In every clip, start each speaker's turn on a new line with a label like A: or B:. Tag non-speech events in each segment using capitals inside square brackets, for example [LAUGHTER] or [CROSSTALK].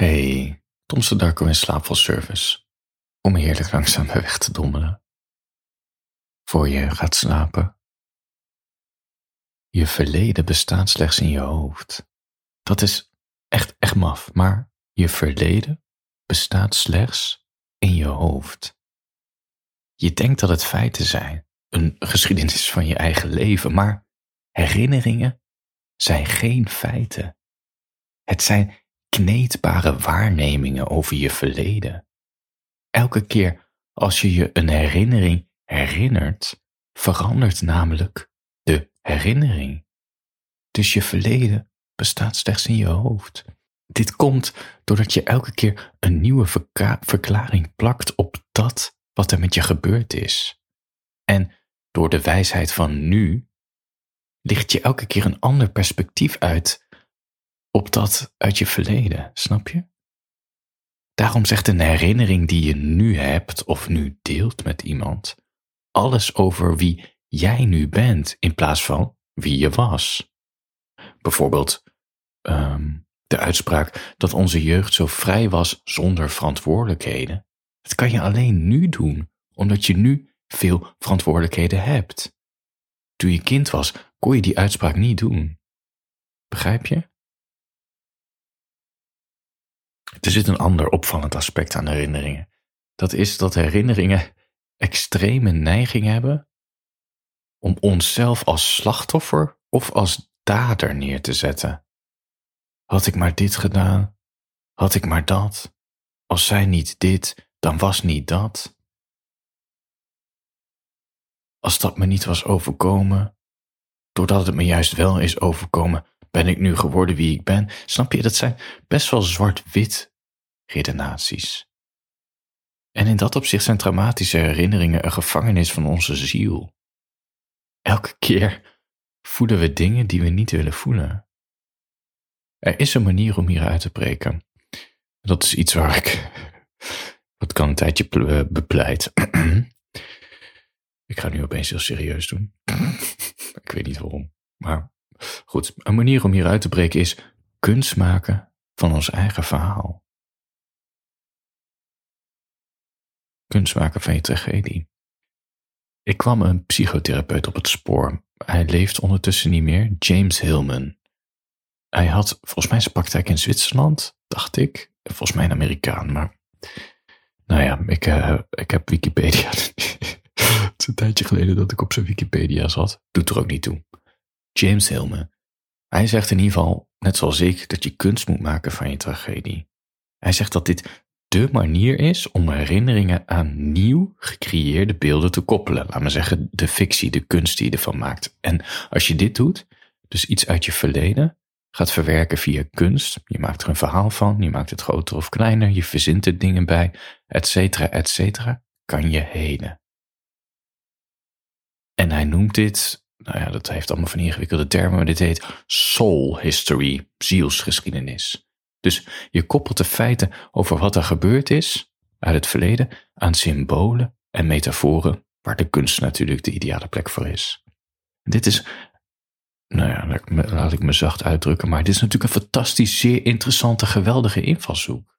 A: Hey, Tom Darko in slaapvalservice. Om heerlijk langzaam weg te dommelen. Voor je gaat slapen. Je verleden bestaat slechts in je hoofd. Dat is echt, echt maf, maar je verleden bestaat slechts in je hoofd. Je denkt dat het feiten zijn, een geschiedenis van je eigen leven, maar herinneringen zijn geen feiten. Het zijn kneedbare waarnemingen over je verleden. Elke keer als je je een herinnering herinnert, verandert namelijk de herinnering. Dus je verleden bestaat slechts in je hoofd. Dit komt doordat je elke keer een nieuwe verklaring plakt op dat wat er met je gebeurd is. En door de wijsheid van nu licht je elke keer een ander perspectief uit op dat uit je verleden, snap je? Daarom zegt een herinnering die je nu hebt of nu deelt met iemand alles over wie jij nu bent in plaats van wie je was. Bijvoorbeeld um, de uitspraak dat onze jeugd zo vrij was zonder verantwoordelijkheden. Dat kan je alleen nu doen, omdat je nu veel verantwoordelijkheden hebt. Toen je kind was, kon je die uitspraak niet doen. Begrijp je? Er zit een ander opvallend aspect aan herinneringen. Dat is dat herinneringen extreme neiging hebben om onszelf als slachtoffer of als dader neer te zetten. Had ik maar dit gedaan, had ik maar dat. Als zij niet dit, dan was niet dat. Als dat me niet was overkomen, doordat het me juist wel is overkomen, ben ik nu geworden wie ik ben. Snap je, dat zijn best wel zwart-wit redenaties. En in dat opzicht zijn traumatische herinneringen een gevangenis van onze ziel. Elke keer voelen we dingen die we niet willen voelen. Er is een manier om hieruit te breken. Dat is iets waar ik, [LAUGHS] wat kan een tijdje eh, bepleit. [CLEARS THROAT] ik ga nu opeens heel serieus doen. [CLEARS THROAT] ik weet niet waarom. Maar goed, een manier om hieruit te breken is kunst maken van ons eigen verhaal. Kunst maken van je tragedie. Ik kwam een psychotherapeut op het spoor. Hij leeft ondertussen niet meer, James Hillman. Hij had volgens mij zijn praktijk in Zwitserland, dacht ik. Volgens mij een Amerikaan, maar. Nou ja, ik, uh, ik heb Wikipedia. [LAUGHS] het is een tijdje geleden dat ik op zijn Wikipedia zat. Doet er ook niet toe. James Hillman. Hij zegt in ieder geval, net zoals ik, dat je kunst moet maken van je tragedie. Hij zegt dat dit de manier is om herinneringen aan nieuw gecreëerde beelden te koppelen. Laat maar zeggen, de fictie, de kunst die je ervan maakt. En als je dit doet, dus iets uit je verleden, gaat verwerken via kunst. Je maakt er een verhaal van, je maakt het groter of kleiner, je verzint er dingen bij, et cetera, et cetera, kan je heden. En hij noemt dit, nou ja, dat heeft allemaal van ingewikkelde termen, maar dit heet soul history, zielsgeschiedenis. Dus je koppelt de feiten over wat er gebeurd is uit het verleden aan symbolen en metaforen, waar de kunst natuurlijk de ideale plek voor is. Dit is, nou ja, laat ik me zacht uitdrukken, maar dit is natuurlijk een fantastisch, zeer interessante, geweldige invalshoek.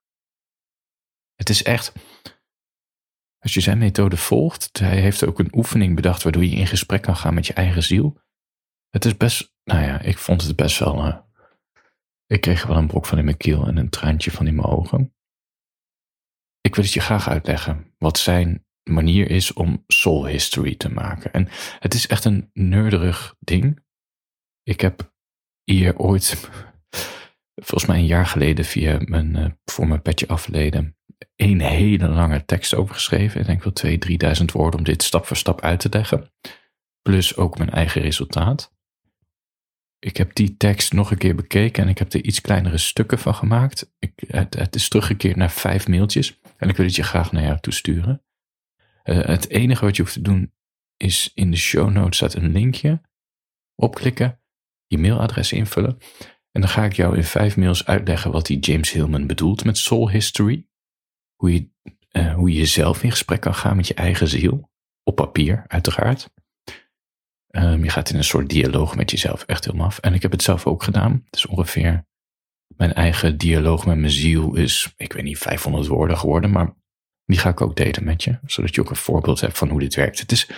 A: Het is echt, als je zijn methode volgt, hij heeft ook een oefening bedacht waardoor je in gesprek kan gaan met je eigen ziel. Het is best, nou ja, ik vond het best wel uh, ik kreeg wel een brok van in mijn keel en een traantje van in mijn ogen. Ik wil het je graag uitleggen wat zijn manier is om soul history te maken. En het is echt een nerderig ding. Ik heb hier ooit, volgens mij een jaar geleden, via mijn, uh, voor mijn petje afleden, een hele lange tekst over geschreven. Ik denk wel twee, drieduizend woorden om dit stap voor stap uit te leggen. Plus ook mijn eigen resultaat ik heb die tekst nog een keer bekeken en ik heb er iets kleinere stukken van gemaakt. Ik, het, is teruggekeerd naar vijf mailtjes en ik wil het je graag naar jou toesturen. Uh, het enige wat je hoeft te doen is in de show notes staat een linkje. Opklikken, je mailadres invullen. En dan ga ik jou in vijf mails uitleggen wat die James Hillman bedoelt met soul history. Hoe je, uh, hoe je zelf in gesprek kan gaan met je eigen ziel. Op papier, uiteraard. Um, je gaat in een soort dialoog met jezelf, echt heel maf. En ik heb het zelf ook gedaan. Het is ongeveer mijn eigen dialoog met mijn ziel is, ik weet niet, 500 woorden geworden, maar die ga ik ook delen met je, zodat je ook een voorbeeld hebt van hoe dit werkt. Het is,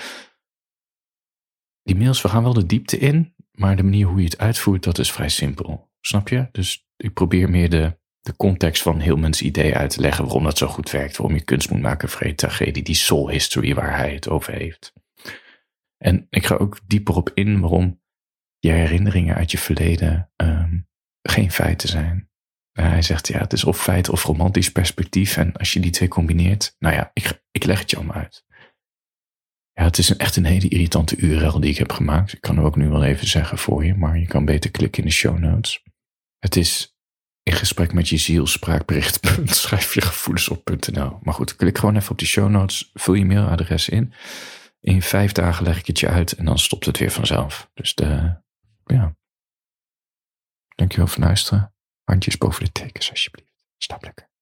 A: die mails, we gaan wel de diepte in, maar de manier hoe je het uitvoert, dat is vrij simpel. Snap je? Dus ik probeer meer de, de context van heel mensen idee uit te leggen waarom dat zo goed werkt, waarom je kunst moet maken, vrede, tragedie, die soul history waar hij het over heeft. En ik ga ook dieper op in waarom je herinneringen uit je verleden ehm, geen feiten zijn. hij zegt, ja, het is of feit of romantisch perspectief. En als je die twee combineert, nou ja, ik, ik leg het je allemaal uit. Ja, het is echt een hele irritante URL die ik heb gemaakt. Ik kan hem ook nu wel even zeggen voor je, maar je kan beter klikken in de show notes. Het is in gesprek met je ziel, [LAUGHS] schrijf je gevoelens op.nl. Maar goed, klik gewoon even op die show notes, vul je mailadres in. In vijf dagen leg ik het je uit en dan stopt het weer vanzelf. Dus de, ja. Dankjewel voor het luisteren. Handjes boven de tekens, alsjeblieft. Stap